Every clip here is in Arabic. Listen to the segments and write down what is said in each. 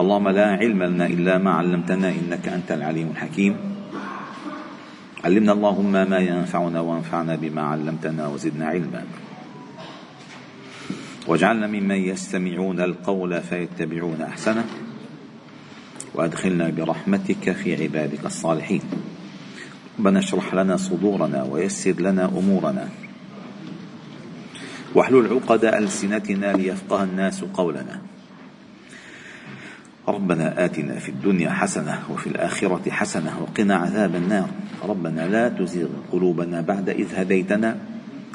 اللهم لا علم لنا إلا ما علمتنا إنك أنت العليم الحكيم. علمنا اللهم ما ينفعنا وانفعنا بما علمتنا وزدنا علما. واجعلنا ممن يستمعون القول فيتبعون أحسنه. وأدخلنا برحمتك في عبادك الصالحين. ربنا اشرح لنا صدورنا ويسر لنا أمورنا. واحلل عقد ألسنتنا ليفقه الناس قولنا. ربنا آتنا في الدنيا حسنة وفي الآخرة حسنة وقنا عذاب النار. ربنا لا تزغ قلوبنا بعد إذ هديتنا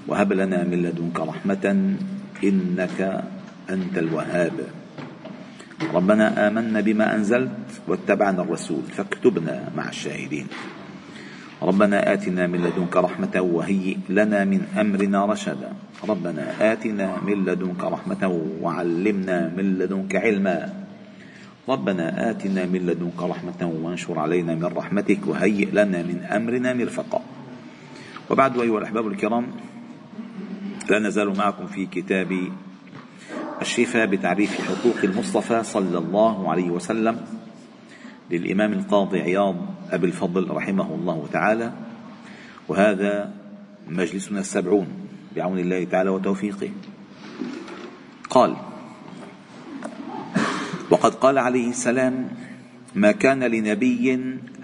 وهب لنا من لدنك رحمة إنك أنت الوهاب. ربنا آمنا بما أنزلت واتبعنا الرسول فاكتبنا مع الشاهدين. ربنا آتنا من لدنك رحمة وهيئ لنا من أمرنا رشدا. ربنا آتنا من لدنك رحمة وعلمنا من لدنك علما. ربنا آتنا من لدنك رحمة وانشر علينا من رحمتك وهيئ لنا من أمرنا مرفقا. وبعد أيها الأحباب الكرام لا نزال معكم في كتاب الشفاء بتعريف حقوق المصطفى صلى الله عليه وسلم للإمام القاضي عياض أبي الفضل رحمه الله تعالى. وهذا مجلسنا السبعون بعون الله تعالى وتوفيقه. قال وقد قال عليه السلام ما كان لنبي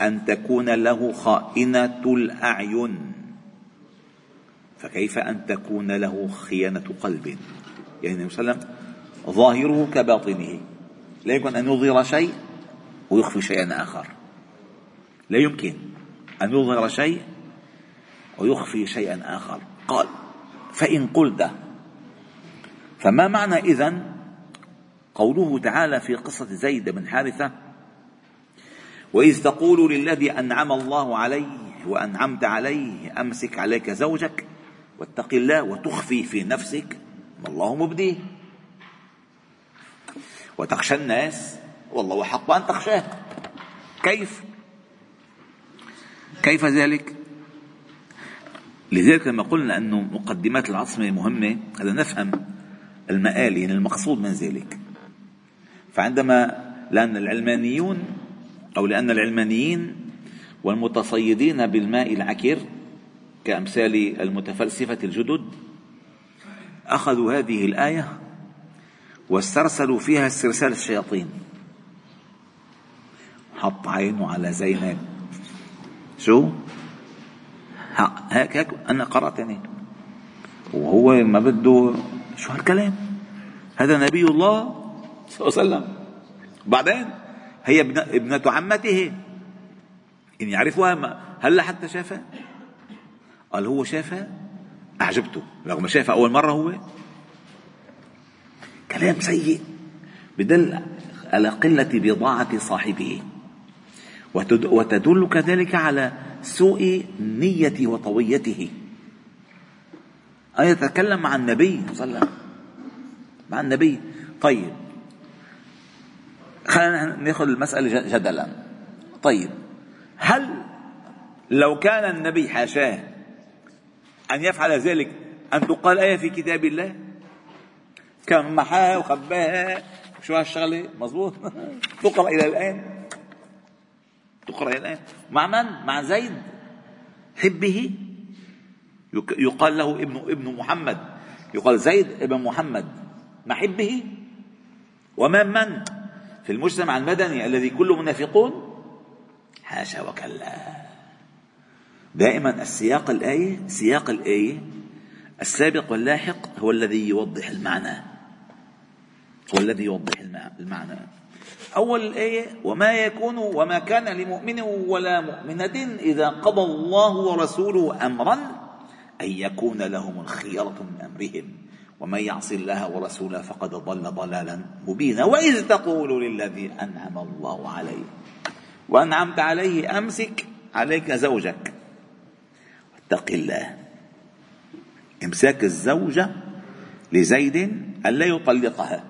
أن تكون له خائنة الأعين. فكيف أن تكون له خيانة قلب؟ يعني النبي صلى الله عليه وسلم ظاهره كباطنه. لا يمكن أن يظهر شيء ويخفي شيئا آخر. لا يمكن أن يظهر شيء ويخفي شيئا آخر. قال فإن قلت. فما معنى إذن؟ قوله تعالى في قصة زيد بن حارثة وإذ تقول للذي أنعم الله عليه وأنعمت عليه أمسك عليك زوجك واتق الله وتخفي في نفسك ما الله مبديه. وتخشى الناس والله حق أن تخشاه. كيف؟ كيف ذلك؟ لذلك لما قلنا أن مقدمات العصمة مهمة هذا نفهم المآل يعني المقصود من ذلك. فعندما لأن العلمانيون أو لأن العلمانيين والمتصيدين بالماء العكر كأمثال المتفلسفة الجدد أخذوا هذه الآية واسترسلوا فيها استرسال الشياطين. حط عينه على زينب. شو؟ هيك هيك أنا قرأت يعني. وهو ما بده شو هالكلام؟ هذا نبي الله صلى الله عليه وسلم. بعدين هي ابنة عمته. إن يعرفها هلا حتى شافها؟ قال هو شافها؟ أعجبته رغم شافها أول مرة هو. كلام سيء. بدل على قلة بضاعة صاحبه. وتدل كذلك على سوء نية وطويته. أن يتكلم مع النبي صلى الله عليه وسلم. مع النبي. طيب. خلينا ناخذ المسألة جدلا. طيب هل لو كان النبي حاشاه أن يفعل ذلك أن تقال آية في كتاب الله؟ كان محاها وخباها شو هالشغلة؟ مزبوط تقرأ إلى الآن. تقرأ إلى الآن. مع من؟ مع زيد. حبه. يقال له ابن ابن محمد. يقال زيد ابن محمد. مع حبه. ومن من؟ في المجتمع المدني الذي كله منافقون؟ حاشا وكلا. دائما السياق الآية سياق الآية السابق واللاحق هو الذي يوضح المعنى. هو الذي يوضح المعنى. أول الآية وما يكون وما كان لمؤمن ولا مؤمنة إذا قضى الله ورسوله أمرا أن يكون لهم الخيرة من أمرهم. ومن يعص الله ورسوله فقد ضل ضلالا مبينا. وإذ تقول للذي أنعم الله عليه وأنعمت عليه أمسك عليك زوجك. اتق الله. إمساك الزوجة لزيد ألا يطلقها.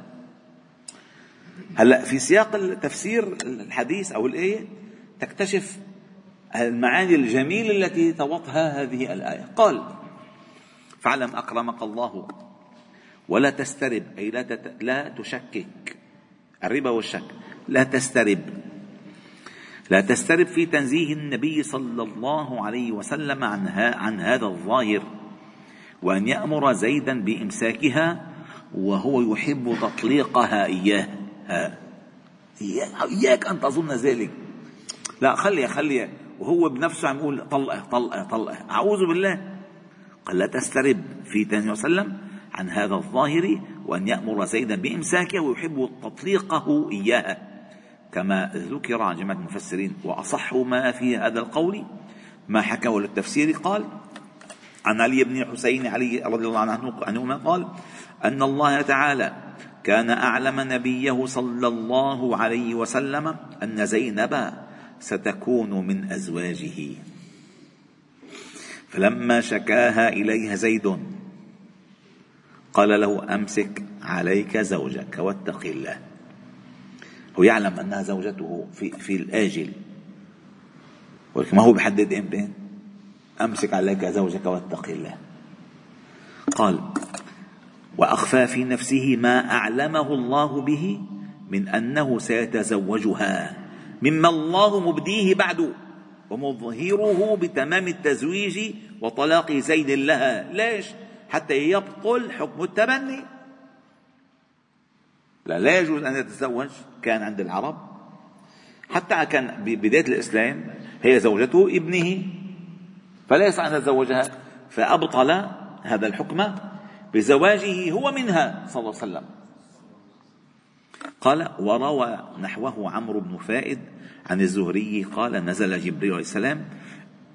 هلأ في سياق تفسير الحديث أو الآية تكتشف المعاني الجميلة التي توطها هذه الآية. قال فاعلم أكرمك الله ولا تسترب أي لا, تت... لا تشكك. الربا والشك. لا تسترب. لا تسترب في تنزيه النبي صلى الله عليه وسلم عن, عن هذا الظاهر وأن يأمر زيدا بإمساكها وهو يحب تطليقها. إياه. إياك أن تظن ذلك. لا خليها خليها وهو بنفسه عم يقول طلقه طلقه طلقه. أعوذ بالله. قال لا تسترب في تنزيه وسلم. عن هذا الظاهر وأن يأمر زيدا بإمساكها ويحب تطليقه إياها كما ذكر عن جماعة المفسرين وأصح ما في هذا القول ما حكاه للتفسير قال عن علي بن حسين علي رضي الله عنه عنهما قال أن الله تعالى كان أعلم نبيه صلى الله عليه وسلم أن زينب ستكون من أزواجه. فلما شكاها إليها زيد قال له أمسك عليك زوجك واتق الله. هو يعلم أنها زوجته في, في الآجل. ولكن ما هو بحدد إمتى؟ أمسك عليك زوجك واتق الله. قال وأخفى في نفسه ما أعلمه الله به من أنه سيتزوجها. مما الله مبديه بعد ومظهره بتمام التزويج وطلاق زيد لها. ليش؟ حتى يبطل حكم التبني. لا لا يجوز أن يتزوج كان عند العرب. حتى كان ببداية الإسلام هي زوجته ابنه فلا يصح أن يتزوجها فأبطل هذا الحكم بزواجه هو منها صلى الله عليه وسلم. قال وروى نحوه عمرو بن فائد عن الزهري قال نزل جبريل عليه السلام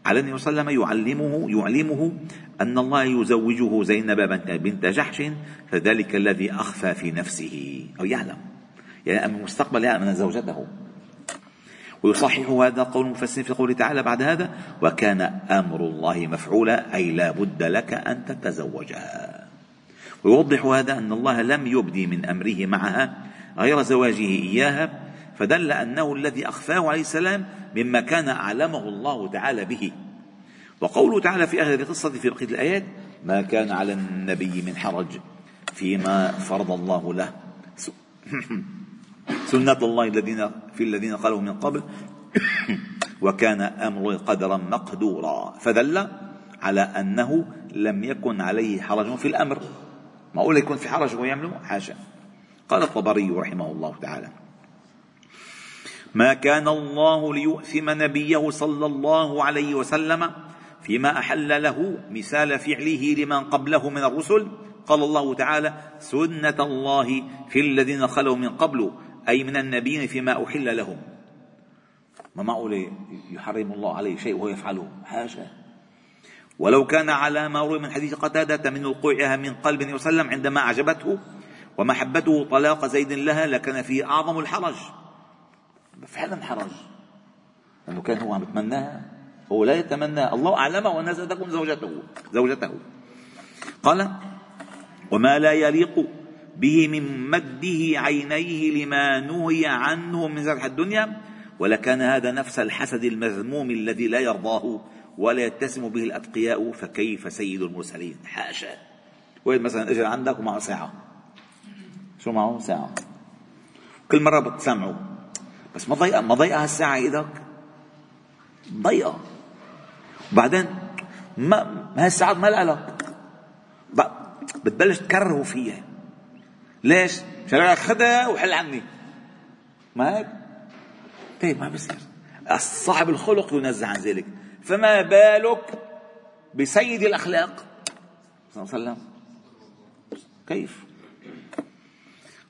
على النبي صلى الله عليه وسلم يعلمه يعلمه أن الله يزوجه زينب بنت جحش فذلك الذي أخفى في نفسه. أو يعلم. يعني المستقبل يعلم أن زوجته. ويصحح هذا قول المفسرين في قوله تعالى بعد هذا وكان أمر الله مفعولا أي لا بد لك أن تتزوجها ويوضح هذا أن الله لم يبدي من أمره معها غير زواجه إياها فدل أنه الذي أخفاه عليه السلام مما كان أعلمه الله تعالى به. وقوله تعالى في آخر القصة في بقية الآيات ما كان على النبي من حرج فيما فرض الله له. سنة الله الذين في الذين قالوا من قبل وكان أمر قدرا مقدورا. فدل على أنه لم يكن عليه حرج في الأمر. ما أقول يكون في حرج ويعمله حاشا. قال الطبري رحمه الله تعالى ما كان الله ليؤثم نبيه صلى الله عليه وسلم فيما أحل له مثال فعله لمن قبله من الرسل. قال الله تعالى سنه الله في الذين خلوا من قبل أي من النبيين فيما أحل لهم. ما معقول يحرم الله عليه شيء وهو يفعله؟ حاشا ولو كان على ما روي من حديث قتادة من وقوعها من قلب النبي صلى الله عليه وسلم عندما أعجبته ومحبته طلاق زيد لها لكان فيه أعظم الحرج. فعلا حرج لأنه كان هو عم يتمناها. هو لا يتمنى الله أعلمه أنها ستكون زوجته زوجته. قال وما لا يليق به من مده عينيه لما نهي عنه من زرح الدنيا ولكان هذا نفس الحسد المذموم الذي لا يرضاه ولا يتسم به الأتقياء فكيف سيد المرسلين؟ حاشا. وين مثلا اجى عندك ومعه ساعة. شو معه؟ ساعة. كل مرة بتسمعه. بس ما ضيقة ما ضيقة هالساعة إيدك. ضيقة وبعدين ما هالساعات ما لها لك بتبلش تكرهه فيها. ليش؟ لك خدها وحل عني. ما هيك؟ طيب ما بصير صاحب الخلق ينزه عن ذلك. فما بالك بسيد الأخلاق؟ صلى الله عليه وسلم. كيف؟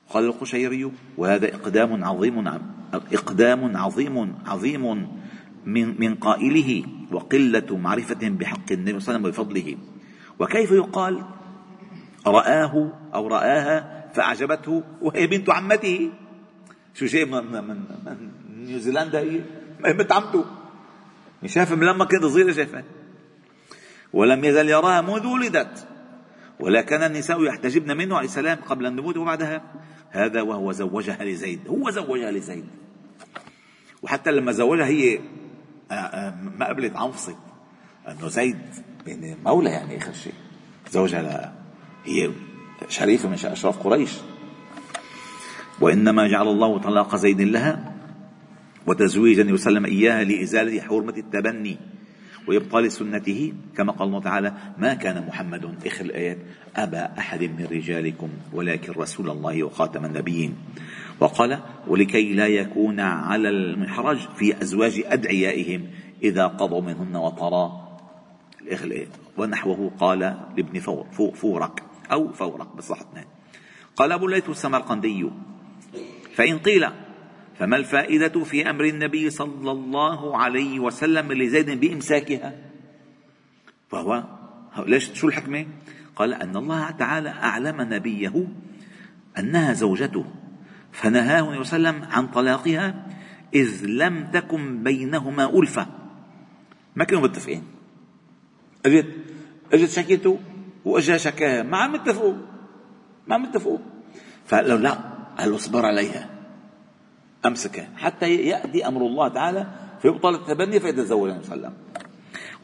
قال القشيري وهذا إقدام عظيم إقدام عظيم عظيم من من قائله وقلة معرفة بحق النبي صلى الله عليه وسلم وبفضله وكيف يقال؟ رآه أو رآها فأعجبته وهي بنت عمته. شو شيء من, من, من نيوزيلندا؟ هي بنت عمته. شافها من لما كانت صغيرة شافها ولم يزل يراها منذ ولدت. ولكن النساء يحتجبن منه عليه السلام قبل النبوة وبعدها. هذا وهو زوجها لزيد. هو زوجها لزيد. وحتى لما زوجها هي آه، آه، ما قبلت عنفصت إنه زيد مولى يعني آخر شيء. زوجها هي شريفة من أشراف قريش. وإنما جعل الله طلاق زيد لها وتزويج النبي صلى الله عليه وسلم إياها لإزالة حرمة التبني وإبطال سنته. كما قال الله تعالى ما كان محمد آخر الآيات أبا أحد من رجالكم ولكن رسول الله وخاتم النبيين. وقال ولكي لا يكون على المحرج في أزواج أدعيائهم إذا قضوا منهن وطرا. ونحوه قال لابن فورك أو فورق بصحتنا قال أبو الليث السمرقندي فإن قيل فما الفائدة في أمر النبي صلى الله عليه وسلم لزيد بإمساكها؟ فهو ليش؟ شو الحكمة قال أن الله تعالى أعلم نبيه أنها زوجته. فنهاه النبي صلى الله عليه وسلم عن طلاقها إذ لم تكن بينهما ألفة. ما كانوا متفقين. اجت اجت شكيته وأجا شكاها. ما عم يتفقوا. ما عم يتفقوا. فقال لا قال اصبر عليها. امسكها حتى يأتي أمر الله تعالى فيبطل التبني فيتزوج النبي صلى الله عليه وسلم.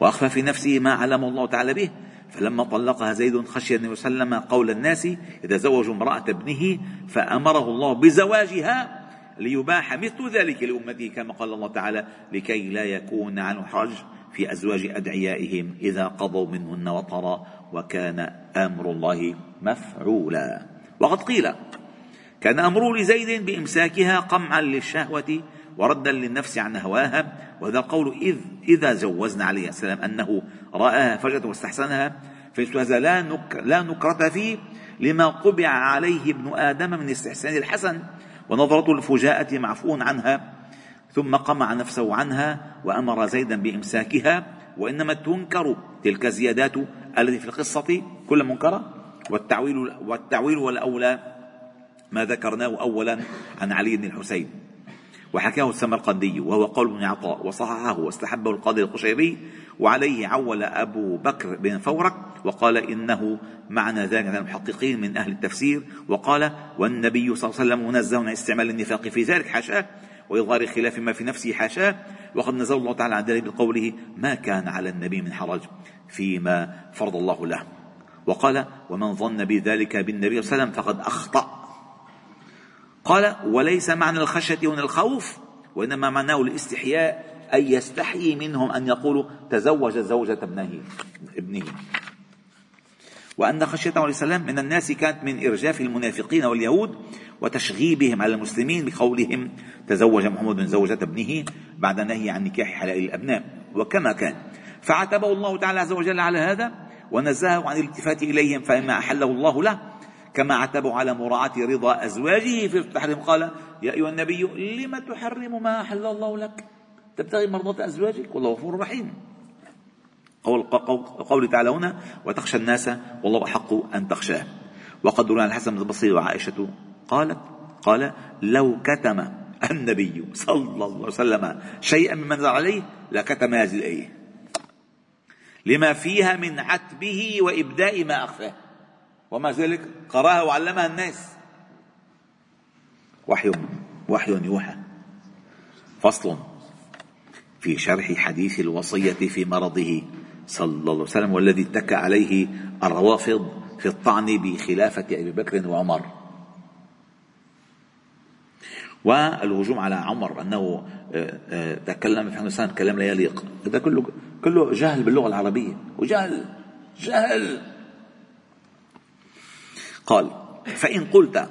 وأخفى في نفسه ما علم الله تعالى به. فلما طلقها زيد خشي عليه وسلم قول الناس يتزوج امرأة ابنه فأمره الله بزواجها ليباح مثل ذلك لأمته كما قال الله تعالى لكي لا يكون عنه حرج في أزواج أدعيائهم إذا قضوا منهن وطرا وكان أمر الله مفعولا. وقد قيل كان أمره لزيد بإمساكها قمعا للشهوة وردا للنفس عن هواها وهذا القول إذ إذا جوزنا عليه السلام أنه رآها فجأة واستحسنها هذا لا, نك لا نكرة فيه لما طبع عليه ابن آدم من استحسان الحسن ونظرة الفجاءة معفو عنها ثم قمع نفسه عنها وأمر زيدا بإمساكها وإنما تنكر تلك الزيادات التي في القصة كل منكرة. والتعويل والتعويل والأولى ما ذكرناه أولا عن علي بن الحسين. وحكاه السمرقندي وهو قول ابن عطاء وصححه واستحبه القاضي القشيري وعليه عول أبو بكر بن فورك وقال إنه معنى ذلك من المحققين من أهل التفسير وقال والنبي صلى الله عليه وسلم منزه عن استعمال النفاق في ذلك حاشاه وإظهار خلاف ما في نفسه حاشاه وقد نزل الله تعالى عن ذلك بقوله ما كان على النبي من حرج فيما فرض الله له. وقال ومن ظن بذلك بالنبي صلى الله عليه وسلم فقد أخطأ قال وليس معنى الخشية هنا الخوف وإنما معناه الاستحياء أن يستحيي منهم أن يقولوا تزوج زوجة ابنه ابنه. وأن خشيته عليه السلام من الناس كانت من إرجاف المنافقين واليهود وتشغيبهم على المسلمين بقولهم تزوج محمد زوجة ابنه بعد نهي عن نكاح حلال الأبناء. وكما كان. فعاتبه الله تعالى عز وجل على هذا ونزهه عن الالتفات إليهم فإما أحله الله له كما عتبوا على مراعاة رضا أزواجه في التحريم قال يا أيها النبي لم تحرم ما أحل الله لك؟ تبتغي مرضاة أزواجك؟ والله غفور رحيم. قول, قول تعالى هنا وتخشى الناس والله أحق أن تخشاه. وقد روى الحسن البصري وعائشة قالت قال لو كتم النبي صلى الله عليه وسلم شيئا مما نزل عليه لكتم هذه الآية. لما فيها من عتبه وإبداء ما أخفاه. ومع ذلك؟ قرأها وعلمها الناس. وحي وحي يوحى. فصل في شرح حديث الوصية في مرضه صلى الله عليه وسلم والذي اتكى عليه الروافض في الطعن بخلافة أبي بكر وعمر. والهجوم على عمر أنه آه، آه، تكلم في كلام لا يليق هذا كله كله جهل باللغة العربية. وجهل جهل. قال فإن قلت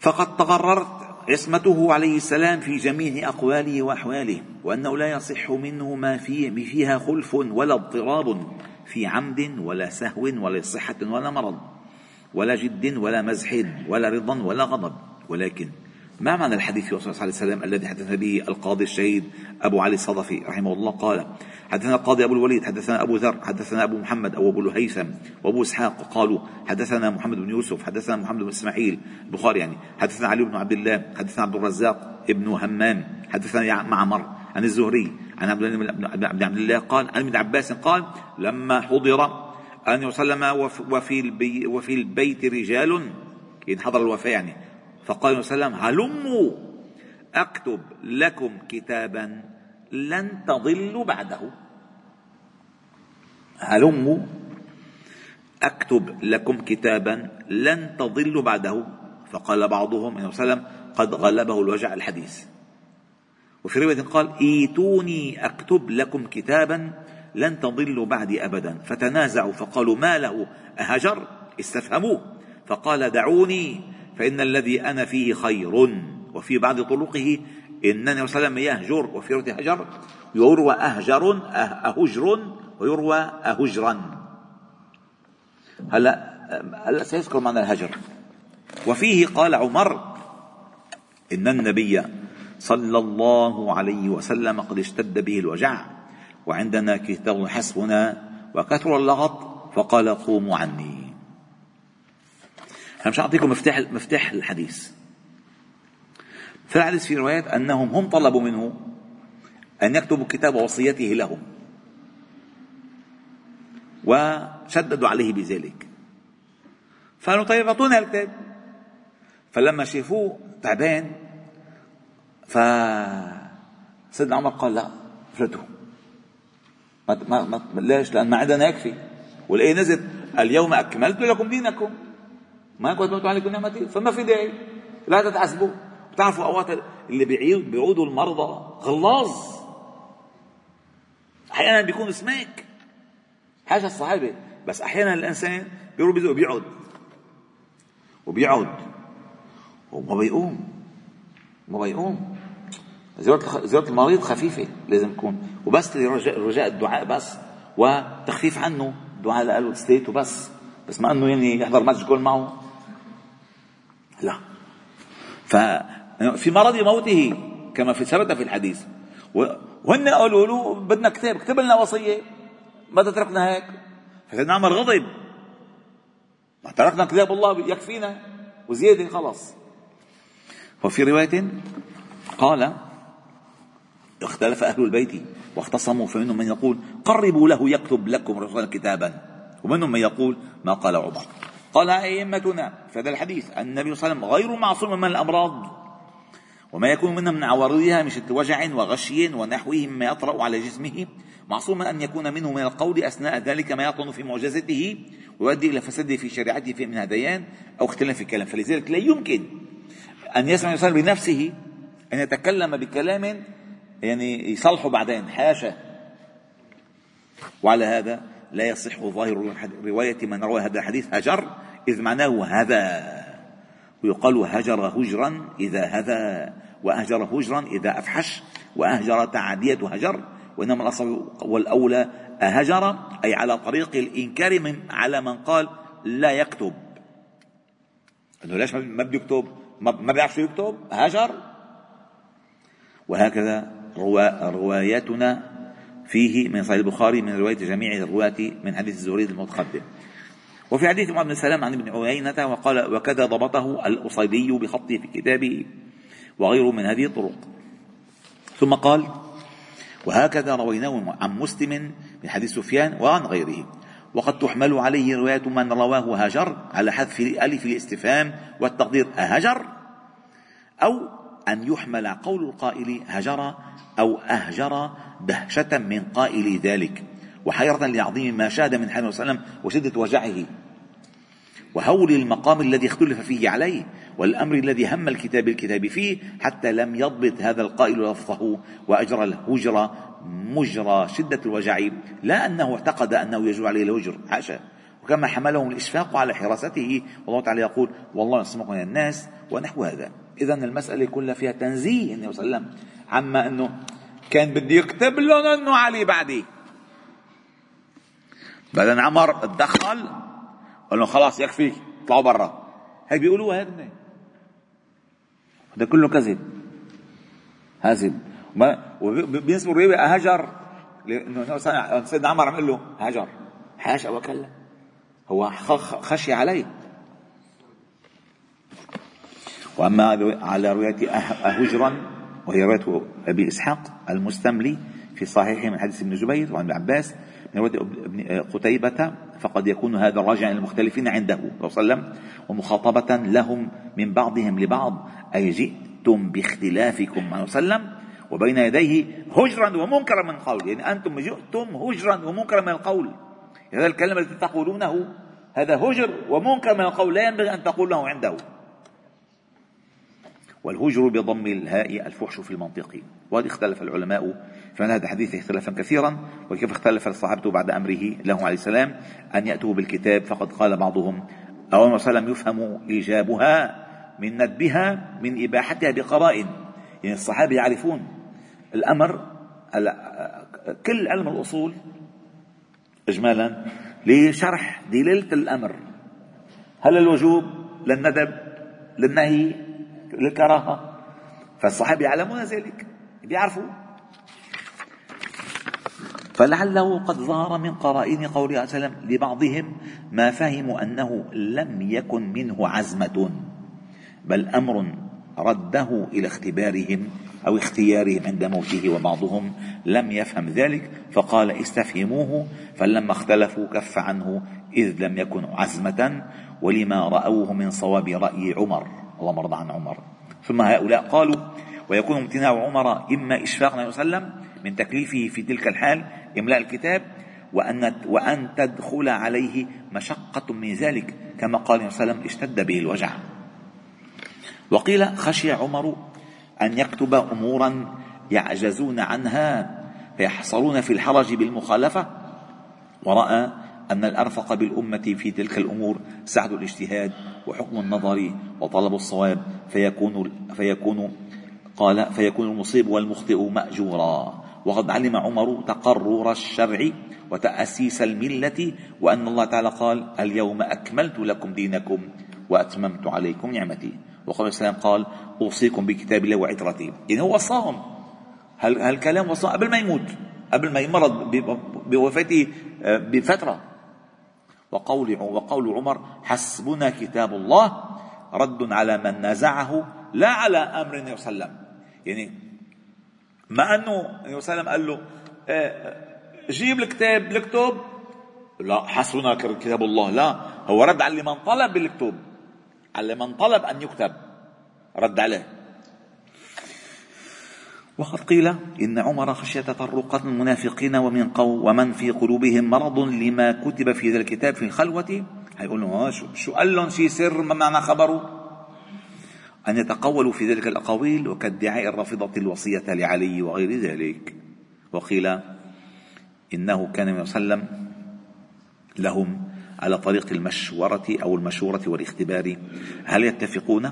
فقد تقررت عصمته عليه السلام في جميع أقواله وأحواله وأنه لا يصح منه ما فيه فيها خلف ولا اضطراب في عمد ولا سهو ولا صحة ولا مرض ولا جد ولا مزح ولا رضا ولا غضب ولكن ما معنى الحديث صلى الله عليه وسلم الذي حدث به القاضي الشهيد أبو علي الصدفي رحمه الله؟ قال حدثنا القاضي أبو الوليد حدثنا أبو ذر حدثنا أبو محمد أو أبو الهيثم وأبو إسحاق قالوا حدثنا محمد بن يوسف حدثنا محمد بن إسماعيل البخاري يعني. حدثنا علي بن عبد الله حدثنا عبد الرزاق ابن همام حدثنا معمر عن الزهري عن عبد الله قال عن ابن عباس قال لما حضر أن وسلم وفي, وفي البيت رجال إن حضر الوفاة يعني. فقال صلى الله عليه وسلم هلموا. أكتب لكم كتابا لن تضلوا بعده. هلموا. أكتب لكم كتابا لن تضلوا بعده. فقال بعضهم النبي صلى الله عليه وسلم قد غلبه الوجع الحديث. وفي رواية قال إيتوني أكتب لكم كتابا لن تضلوا بعدي ابدا. فتنازعوا فقالوا ما له؟ أهجر؟ استفهموه. فقال دعوني. فإن الذي أنا فيه خير. وفي بعض طرقه عليه وسلم يهجر وفي رواية هجر يروى أهجر أهجر ويروى أهجرا. هلا هلا سيذكر معنى الهجر. وفيه قال عمر إن النبي صلى الله عليه وسلم قد اشتد به الوجع وعندنا كتاب حسبنا وكثر اللغط فقال قوموا عني. أنا مش أعطيكم مفتاح مفتاح الحديث. في الحديث في روايات أنهم هم طلبوا منه أن يكتبوا كتاب وصيته لهم. وشددوا عليه بذلك. فقالوا طيب أعطونا الكتاب. فلما شافوه تعبان ف سيدنا عمر قال لا افرده. ما ما ما ليش؟ لأن ما عندنا يكفي. والآية نزلت اليوم أكملت لكم دينكم. ما كنت عليكم نعمتي. فما في داعي. لا تتعذبوا. بتعرفوا أوقات اللي بيعود بيعودوا المرضى غلاظ. أحيانا بيكون سماك. حاجة الصحابه بس أحيانا الإنسان بيروح بيقعد وبيقعد وما بيقوم. ما بيقوم. زيارة زيارة المريض خفيفة لازم تكون. وبس رجاء, الدعاء بس. وتخفيف عنه. الدعاء قاله ستيت وبس. بس ما إنه يعني يحضر ماتش جول معه. لا. ففي مرض موته كما في ثبت في الحديث. وهن قالوا له بدنا كتاب اكتب لنا وصية. ما تتركنا هيك؟ فسيدنا عمر غضب ما تركنا كتاب الله يكفينا. وزيادة خلص وفي رواية قال اختلف أهل البيت واختصموا فمنهم من يقول قربوا له يكتب لكم رسولا كتابا. ومنهم من يقول ما قال عمر. قال أئمتنا في هذا الحديث النبي صلى الله عليه وسلم غير معصوم من الأمراض. وما يكون منها من عوارضها من شدة وجع وغشي ونحوه مما يطرأ على جسمه. معصوم أن يكون منه من القول أثناء ذلك ما يطعن في معجزته ويؤدي إلى فساد في شريعته من هذيان أو اختلاف في الكلام. فلذلك لا يمكن أن يسمع الإنسان بنفسه أن يتكلم بكلام يعني يصلحوا بعدين حاشا. وعلى هذا لا يصح ظاهر رواية من روى هذا الحديث هجر إذ معناه هذا. ويقال هجر هجرا إذا هذا وأهجر هجرا إذا أفحش وأهجر تعدية هجر وإنما الأصل والأولى أهجر أي على طريق الإنكار من على من قال لا يكتب. انه ليش ما بده يكتب ما بيعرف يكتب؟ هجر. وهكذا رواياتنا فيه من صحيح البخاري من رواية جميع الرواة من حديث الزهري المتقدم. وفي حديث معاذ بن سلام عن ابن عيينة وقال وكذا ضبطه الأصيلي بخطه في كتابه وغيره من هذه الطرق. ثم قال وهكذا رويناه عن مسلم من حديث سفيان وعن غيره. وقد تحمل عليه رواية من رواه هاجر على حذف ألف الاستفهام والتقدير أهجر أو أن يحمل قول القائل هجر أو أهجر دهشة من قائل ذلك. وحيرة لعظيم ما شاهد من حنه وسلم وشدة وجعه. وهول المقام الذي اختلف فيه عليه والأمر الذي هم الكتاب الكتاب فيه حتى لم يضبط هذا القائل لفظه وأجرى الهجرة مجرى شدة الوجع. لا أنه اعتقد أنه يجوز عليه الهجر حاشا وكما حملهم الإشفاق على حراسته. والله تعالى يقول والله يصمك من الناس ونحو هذا. إذا المسألة كلها فيها تنزيه النبي صلى الله عليه وسلم. عما أنه كان بده يكتب لهم أنه علي بعدي. بعدين عمر تدخل قال له خلاص يكفي اطلعوا برا. هيك بيقولوها هذا هذا كله كذب. هازم وبينسبوا الرواية هجر. لأنه سيدنا عمر عم يقول له هجر. حاشا وكلا هو خشي عليه. وأما على رواية أهجرا وهي رواية أبي إسحاق المستملي في صحيح من حديث ابن جبير وعن ابن عباس من رواية ابن قتيبة فقد يكون هذا راجعا للمختلفين عنده صلى الله عليه وسلم ومخاطبة لهم من بعضهم لبعض أي جئتم باختلافكم عليه وسلم وبين يديه هجرا ومنكرا من قول يعني أنتم جئتم هجرا ومنكرا من القول. هذا الكلام الذي تقولونه هذا هجر ومنكر من القول لا ينبغي أن تقول له عنده. والهجر بضم الهاء الفحش في المنطق. وقد اختلف العلماء في هذا الحديث اختلافا كثيرا وكيف اختلف الصحابة بعد أمره لهم عليه السلام أن يأتوا بالكتاب فقد قال بعضهم أو وسلم يفهم إيجابها من ندبها من إباحتها بقرائن. يعني الصحابة يعرفون الأمر كل علم الأصول إجمالا لشرح دلالة الأمر. هل الوجوب للندب للنهي للكراهة. فالصحابة يعلمون ذلك بيعرفوا. فلعله قد ظهر من قرائن قوله عليه وسلم لبعضهم ما فهموا أنه لم يكن منه عزمة بل أمر رده إلى اختبارهم أو اختيارهم عند موته وبعضهم لم يفهم ذلك فقال استفهموه فلما اختلفوا كف عنه إذ لم يكن عزمة ولما رأوه من صواب رأي عمر. اللهم ارضى عن عمر. ثم هؤلاء قالوا ويكون امتناع عمر إما إشفاق النبي صلى الله عليه وسلم من تكليفه في تلك الحال إملاء الكتاب وأن وأن تدخل عليه مشقة من ذلك كما قال النبي صلى الله عليه وسلم اشتد به الوجع. وقيل خشي عمر أن يكتب أمورا يعجزون عنها فيحصلون في الحرج بالمخالفة ورأى أن الأرفق بالأمة في تلك الأمور سعد الاجتهاد وحكم النظر وطلب الصواب فيكون فيكون قال فيكون المصيب والمخطئ مأجورا. وقد علم عمر تقرر الشرع وتأسيس الملة وأن الله تعالى قال اليوم أكملت لكم دينكم وأتممت عليكم نعمتي. وقال السلام قال أوصيكم بكتاب الله وعترتي. يعني هو وصاهم هالكلام وصاه قبل ما يموت؟ قبل ما يمرض بوفاته آه، بفترة. وقول وقول عمر حسبنا كتاب الله رد على من نازعه لا على أمر النبي صلى الله عليه وسلم. يعني ما أنه النبي صلى الله عليه وسلم قال له آه، جيب الكتاب الاكتب لا حسبنا كتاب الله. لا هو رد على من طلب بالكتب على من طلب أن يكتب رد عليه. وقد قيل إن عمر خشي تطرقات المنافقين ومن قو ومن في قلوبهم مرض لما كتب في ذا الكتاب في الخلوة. هيقول له شو, شو قال لهم شي سر ما معنى خبره أن يتقولوا في ذلك الأقاويل وكادعاء الرافضة الوصية لعلي وغير ذلك. وقيل إنه كان عليه وسلم لهم على طريق المشورة أو المشورة والاختبار. هل يتفقون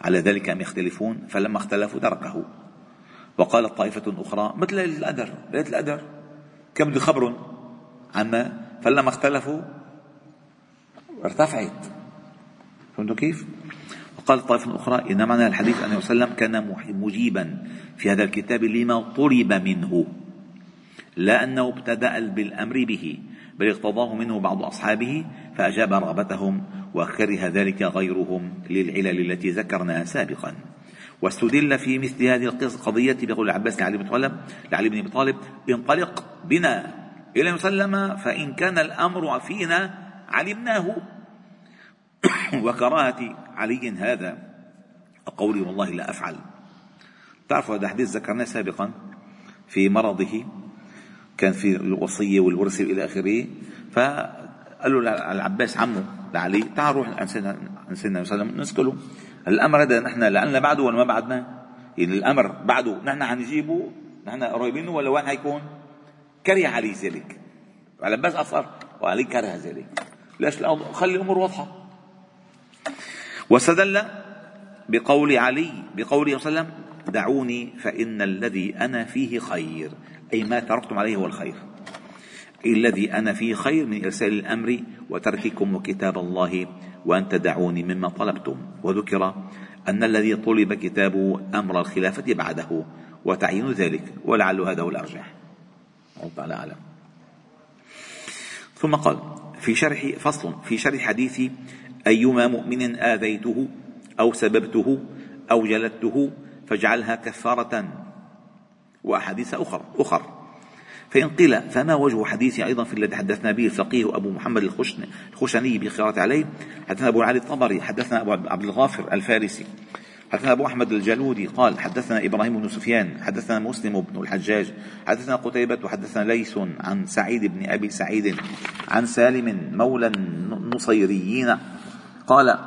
على ذلك أم يختلفون؟ فلما اختلفوا تركه. وقالت طائفة أخرى مثل القدر ليلة القدر كم بده خبرهم عما؟ فلما اختلفوا ارتفعت. فهمتوا كيف؟ وقالت طائفة أخرى إن معنى الحديث أنه صلى الله عليه وسلم كان مجيبا في هذا الكتاب لما طلب منه. لا أنه ابتدأ بالأمر به بل اقتضاه منه بعض أصحابه فأجاب رغبتهم وكره ذلك غيرهم للعلل التي ذكرناها سابقا. واستدل في مثل هذه القضية بقول العباس لعلي بن طالب لعلي بن أبي طالب انطلق بنا إلى مسلم فإن كان الأمر فينا علمناه. وكراهة علي هذا. قولي والله لا أفعل. تعرفوا هذا حديث ذكرناه سابقا في مرضه. كان في الوصية والورثة إلى آخره. فقال له العباس عمه لعلي تعال روح عن سيدنا سيدنا وسلم نسكله الأمر هذا نحن لعلنا بعده ولا ما بعدنا؟ يعني الأمر بعده نحن حنجيبه نحن قريبين ولا وين حيكون؟ كره علي ذلك. على بس اصر وعلي كره ذلك. ليش؟ خلي الأمور واضحة. واستدل بقول علي بقوله صلى الله عليه وسلم دعوني فإن الذي أنا فيه خير. أي ما تركتم عليه هو الخير. الذي أنا فيه خير من إرسال الأمر وترككم وكتاب الله وأن تدعوني مما طلبتم. وذكر أن الذي طلب كتابه أمر الخلافة بعده وتعيين ذلك ولعل هذا هو الأرجح. الله تعالى أعلم. ثم قال في شرح فصل في شرح حديث أيما مؤمن آذيته أو سببته أو جلدته فاجعلها كفارة وأحاديث أخر أخر. فإن قيل فما وجه حديث أيضا في الذي حدثنا به الفقيه أبو محمد الخشني بالقراءة عليه؟ حدثنا أبو علي الطبري حدثنا أبو عبد الغافر الفارسي. حدثنا أبو أحمد الجلودي قال حدثنا إبراهيم بن سفيان حدثنا مسلم بن الحجاج حدثنا قتيبة وحدثنا ليس عن سعيد بن أبي سعيد عن سالم مولى النصيريين. قال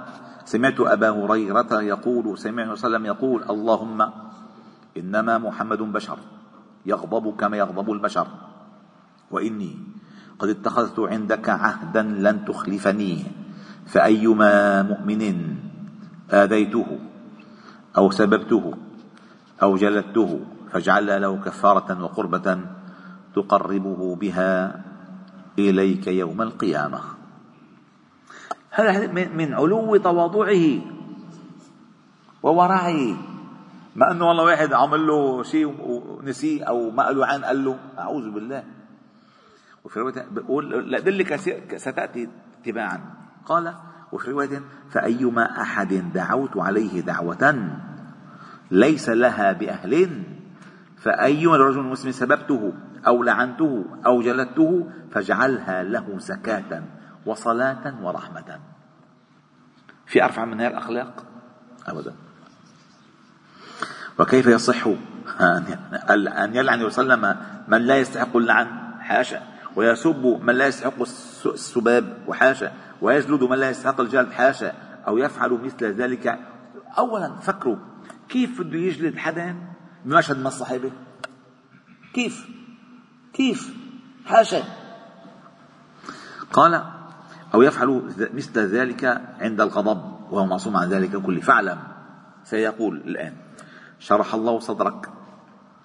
سمعت أبا هريرة يقول سمعت صلى الله عليه وسلم يقول اللهم إنما محمد بشر. يغضب كما يغضب البشر. وإني قد اتخذت عندك عهدا لن تخلفني. فأيما مؤمن آذيته أو سببته أو جلدته فاجعل له كفارة وقربة تقربه بها إليك يوم القيامة. هذا من علو تواضعه وورعه ما انه والله واحد عمل له شيء ونسيه أو ما قالوا عن قال له أعوذ بالله. وفي رواية بقول لأدلك ستاتي تباعا قال وفي رواية فأيما أحد دعوت عليه دعوة ليس لها بأهل فأيما رجل مسلم سببته أو لعنته أو جلدته فاجعلها له زكاة وصلاة ورحمة. في أرفع من هذه الأخلاق؟ أبدا. وكيف يصح أن يلعن وسلم من لا يستحق اللعن حاشا ويسب من لا يستحق السباب وحاشا ويجلد من لا يستحق الجلد حاشا أو يفعل مثل ذلك. أولا فكروا كيف بده يجلد حدا بمشهد من الصحابة؟ كيف؟ كيف؟ حاشا. قال أو يفعل مثل ذلك عند الغضب وهو معصوم عن ذلك كله فاعلم سيقول الآن. شرح الله صدرك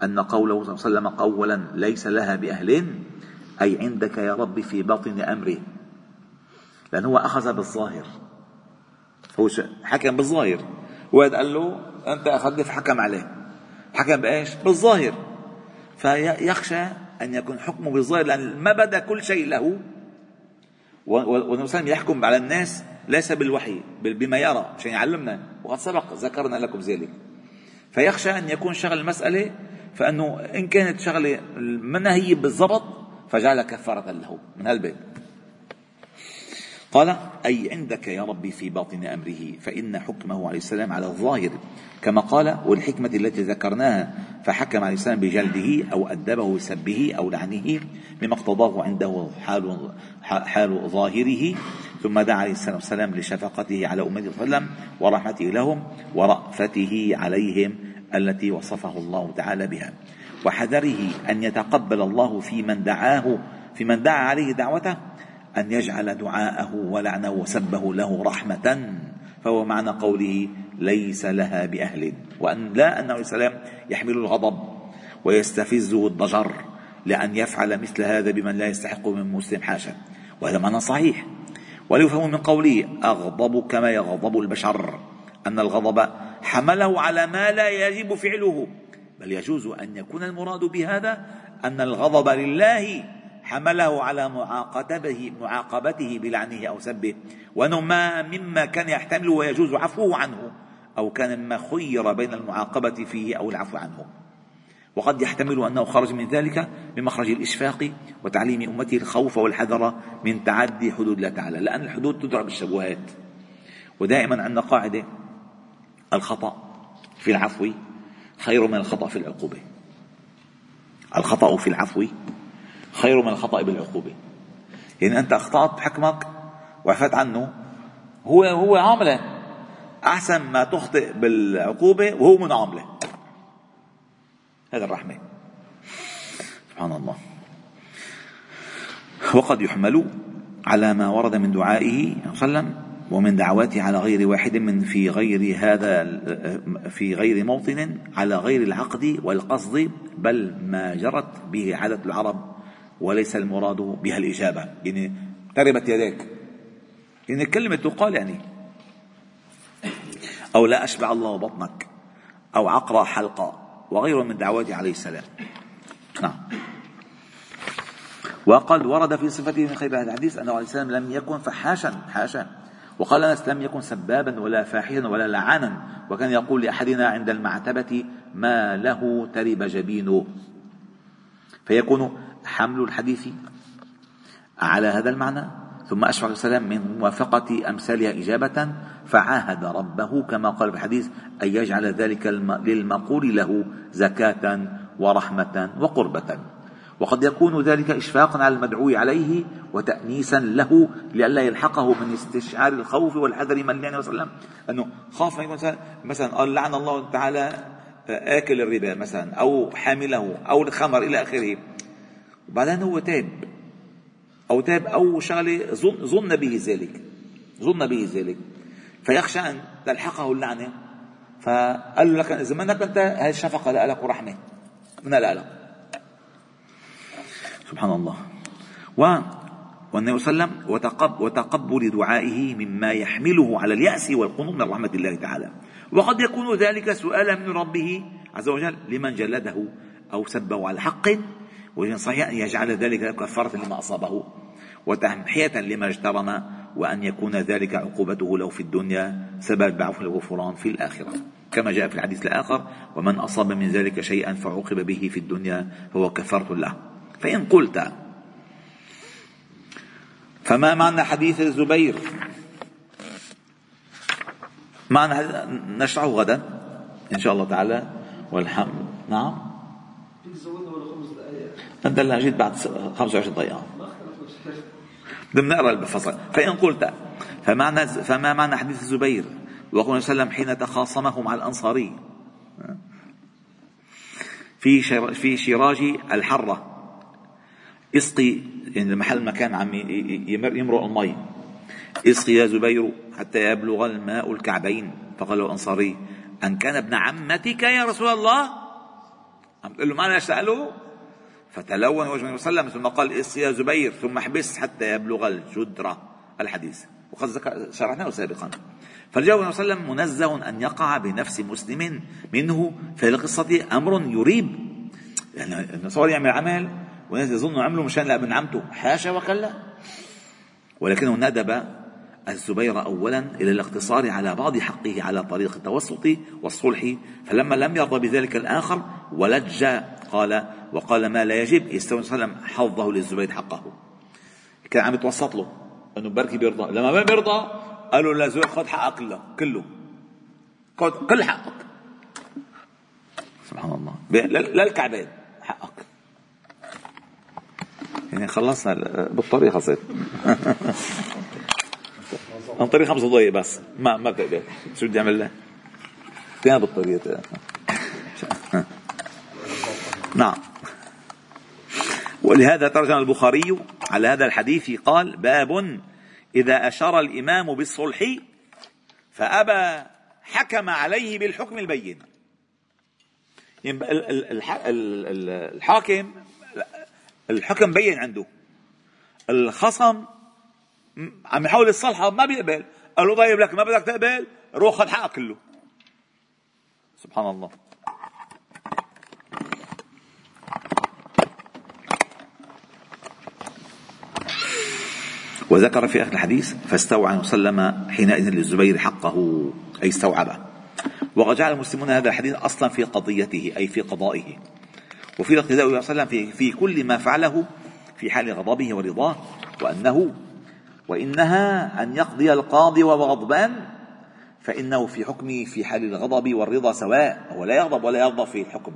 أن قوله صلى الله عليه وسلم قولا ليس لها بأهل أي عندك يا رب في باطن أمره لأن هو أخذ بالظاهر. هو حكم بالظاهر. وهذا قال له أنت أخذني فحكم عليه. حكم بإيش؟ بالظاهر. فيخشى أن يكون حكمه بالظاهر لأن ما بدا كل شيء له. الله يحكم على الناس ليس بالوحي بما يرى عشان يعلمنا. وقد سبق ذكرنا لكم ذلك. فيخشى أن يكون شغل المسألة فأنه إن كانت شغلة منها هي بالضبط فجعل كفارة له. من هالبيت قال أي عندك يا ربي في باطن أمره فإن حكمه عليه السلام على الظاهر. كما قال والحكمة التي ذكرناها فحكم عليه السلام بجلده أو أدبه بسبه أو لعنه بما اقتضاه عنده حال, حال ظاهره. ثم دعا عليه السلام لشفقته على أمته صلى الله عليه وسلم ورحمته لهم ورأفته عليهم التي وصفه الله تعالى بها. وحذره أن يتقبل الله في من دعاه في من دعا عليه دعوته أن يجعل دعاءه ولعنه وسبه له رحمة. فهو معنى قوله ليس لها بأهل. وأن لا أنه السلام يحمل الغضب ويستفزه الضجر لأن يفعل مثل هذا بمن لا يستحق من مسلم حاشا وهذا معنى صحيح. وليفهم من قوله أغضب كما يغضب البشر. أن الغضب حمله على ما لا يجب فعله. بل يجوز أن يكون المراد بهذا أن الغضب لله حمله على معاقبته معاقبته بلعنه أو سبه. وانه ما مما كان يحتمل ويجوز عفوه عنه أو كان مما خير بين المعاقبة فيه أو العفو عنه. وقد يحتمل أنه خرج من ذلك بمخرج الإشفاق وتعليم أمته الخوف والحذر من تعدي حدود الله تعالى لأن الحدود تدرى بالشبهات. ودائما عندنا قاعدة الخطأ في العفو خير من الخطأ في العقوبة. الخطأ في العفو خير من الخطأ بالعقوبة. يعني أنت أخطأت بحكمك وعفت عنه هو هو عاملة. أحسن ما تخطئ بالعقوبة وهو منعاملة هذا الرحمة. سبحان الله. وقد يحمل على ما ورد من دعائه صلى الله عليه وسلم ومن دعواته على غير واحد من في غير هذا في غير موطن على غير العقد والقصد بل ما جرت به عادة العرب وليس المراد بها الإجابة. يعني تربت يديك. يعني كلمة تقال يعني. أو لا أشبع الله بطنك أو عقرى حلقة وغيره من دعواته عليه السلام. نعم. وقد ورد في صفته من خير هذا الحديث أنه عليه السلام لم يكن فحاشا حاشا. وقال أنس لم يكن سبابا ولا فاحشا ولا لعانا وكان يقول لأحدنا عند المعتبة ما له ترب جبينه. فيكون حمل الحديث على هذا المعنى ثم أشفق السلام من موافقة أمثالها إجابة فعاهد ربه كما قال في الحديث أن يجعل ذلك للمقول له زكاة ورحمة وقربة. وقد يكون ذلك إشفاقا على المدعو عليه وتأنيسا له لئلا يلحقه من استشعار الخوف والحذر من الله وسلم. أنه خاف مثلا مثلا قال لعن الله تعالى آكل الربا مثلا أو حامله أو الخمر إلى آخره. وبعدين هو تاب. أو تاب أو شغلة ظن, به ذلك. ظن به ذلك. فيخشى أن تلحقه اللعنة. فقال له لك إذا منك أنت هذه الشفقة لك ورحمة من لا سبحان الله. و والنبي صلى الله عليه وسلم وتقب وتقبل دعائه مما يحمله على اليأس والقنوط من رحمة الله تعالى. وقد يكون ذلك سؤالا من ربه عز وجل لمن جلده أو سبه على حق؟ صحيح أن يجعل ذلك كفارة لما أصابه وتمحية لما اجترم وأن يكون ذلك عقوبته له في الدنيا سبب بعفو الغفران في الآخرة. كما جاء في الحديث الآخر ومن أصاب من ذلك شيئا فعوقب به في الدنيا فهو كفارة له. فإن قلت. فما معنى حديث الزبير؟ معنى نشرحه غدا إن شاء الله تعالى والحمد نعم. أنت لا جيت بعد 25 دقيقة. بدنا نقرأ الفصل. فإن قلت فمعنى فما معنى حديث الزبير؟ وقال صلى الله عليه وسلم حين تخاصمه مع الأنصاري. في في شراج الحرة. إسقي يعني المحل مكان عم يمرق المي. إسقي يا زبير حتى يبلغ الماء الكعبين. فقال الأنصاري أن كان ابن عمتك يا رسول الله؟ عم تقول له ما أنا سأله فتلون وجه النبي صلى الله عليه وسلم ثم قال إسقي يا زبير ثم احبس حتى يبلغ الجدرة الحديث. وقد شرحناه سابقا. فالجواب النبي صلى الله عليه وسلم منزه أن يقع بنفس مسلم منه في القصة أمر يريب. يعني النصارى يعمل عمل وناس يظنوا عملوا مشان لابن عمته حاشا وكلا ولكنه ندب الزبير أولا إلى الاقتصار على بعض حقه على طريق التوسط والصلح فلما لم يرضى بذلك الآخر ولج قال وقال ما لا يجب. يستوي وسلم حظه للزبير حقه. كان عم يتوسط له إنه بركي بيرضى. لما ما بيرضى قالوا للزبير خذ حقك كله كله. خذ كل حقك. سبحان الله. للكعبين حقك. يعني خلصنا بالطريق خلصت عن طريق خمس دقائق بس. ما ما بتقبل شو بدي أعمل له؟ تاني بالطريق نعم. ولهذا ترجم البخاري على هذا الحديث قال باب إذا أشار الإمام بالصلح فأبى حكم عليه بالحكم البين. يعني الحاكم الحكم بين عنده. الخصم عم يحاول يصلحه ما بيقبل. قال له طيب لك ما بدك تقبل؟ روح خذ حقك كله. سبحان الله. وذكر في آخر الحديث فاستوعى وسلم حينئذ للزبير حقه أي استوعبه. وقد جعل المسلمون هذا الحديث أصلا في قضيته أي في قضائه. وفي الاقتداء صلى الله عليه وسلم في, في كل ما فعله في حال غضبه ورضاه وأنه وإنها أن يقضي القاضي وهو غضبان فإنه في حكمه في حال الغضب والرضا سواء هو لا يغضب ولا يغضب في الحكم.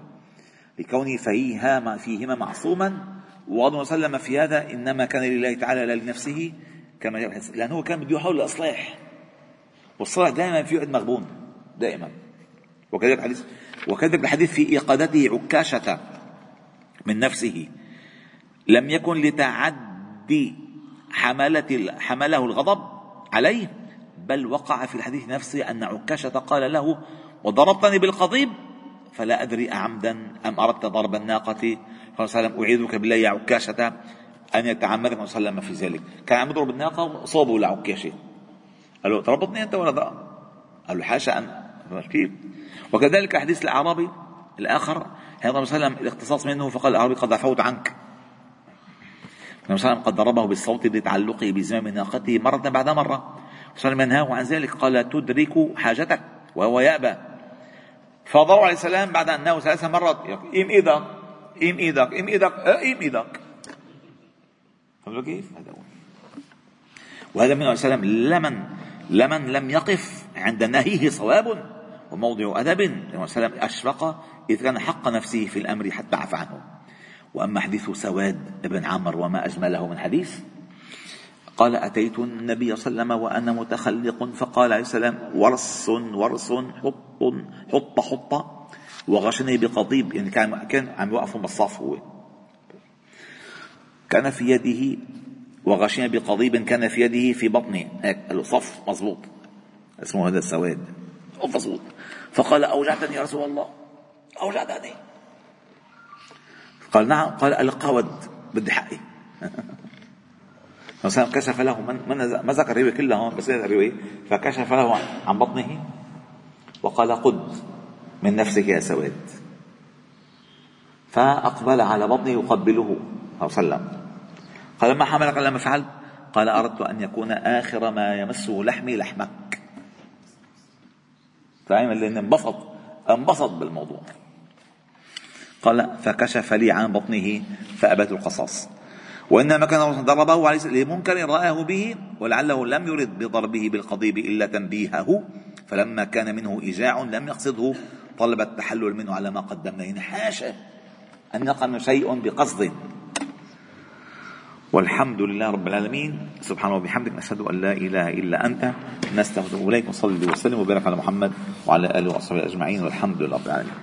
لكونه فيها فيهما معصوما وغضب وسلم في هذا إنما كان لله تعالى لا لنفسه كما لأنه كان بده يحاول الإصلاح. والصلاح دائما في عد مغبون. دائما. وكذلك الحديث وكذلك الحديث في إيقادته عكاشة. من نفسه. لم يكن لتعدي حملة حمله الغضب عليه بل وقع في الحديث نفسه أن عكاشة قال له وضربتني بالقضيب فلا أدري أعمدا أم أردت ضرب الناقة. صلى الله عليه وسلم أعيذك بالله يا عكاشة أن يتعمدك صلى الله عليه وسلم في ذلك. كان عم يضرب الناقة وصابه لعكاشة. قال له ضربتني أنت ولا قال له حاشا أن كيف؟ وكذلك حديث الأعرابي الآخر هذا صلى الله عليه وسلم الاختصاص منه فقال الأعرابي قد عفوت عنك. النبي صلى الله عليه وسلم قد ضربه بالصوت لتعلقه بزمام ناقته مرة بعد مرة. صلى الله عليه وسلم عن ذلك قال تدرك حاجتك وهو يأبى. فضرب عليه السلام بعد أنه ثلاث مرات إم إيدك إم إيدك إم إيدك إم إيدك فهمت كيف؟ هذا هو. وهذا من عليه السلام لمن لمن لم يقف عند نهيه صواب وموضع أدب. النبي صلى الله عليه وسلم أشفق إذ كان حق نفسه في الأمر حتى عفى عنه. وأما حديث سواد بن عمرو وما أجمله من حديث قال أتيت النبي صلى الله عليه وسلم وأنا متخلق فقال عليه السلام ورص ورص حط حط حط وغشني بقضيب. يعني كان كان عم يوقفوا بالصف هو. كان في يده وغشني بقضيب كان في يده في بطنه هيك قال له صف مضبوط اسمه هذا السواد مضبوط فقال أوجعتني يا رسول الله. أوجعتني قال نعم قال القود بدي حقي. مثلا كشف له من ما ذكر الروايه كلها هون بس الروايه فكشف له عن بطنه وقال قد من نفسك يا سواد. فأقبل على بطنه يقبله صلى الله عليه وسلم قال ما حملك على ما فعلت؟ قال أردت أن يكون آخر ما يمسه لحمي لحمك. فاهم؟ اللي انبسط انبسط بالموضوع. قال فكشف لي عن بطنه فأبت القصاص. وإنما كان ضربه عليه لمنكر رآه به ولعله لم يرد بضربه بالقضيب إلا تنبيهه فلما كان منه إيجاع لم يقصده طلب التحلل منه على ما قدمنا. يعني حاشا أن يقع شيء بقصد. والحمد لله رب العالمين. سبحانه وبحمدك نشهد أن لا إله إلا أنت نستغفرك إليك وصلي وسلم وبارك على محمد وعلى آله وصحبه أجمعين والحمد لله رب العالمين.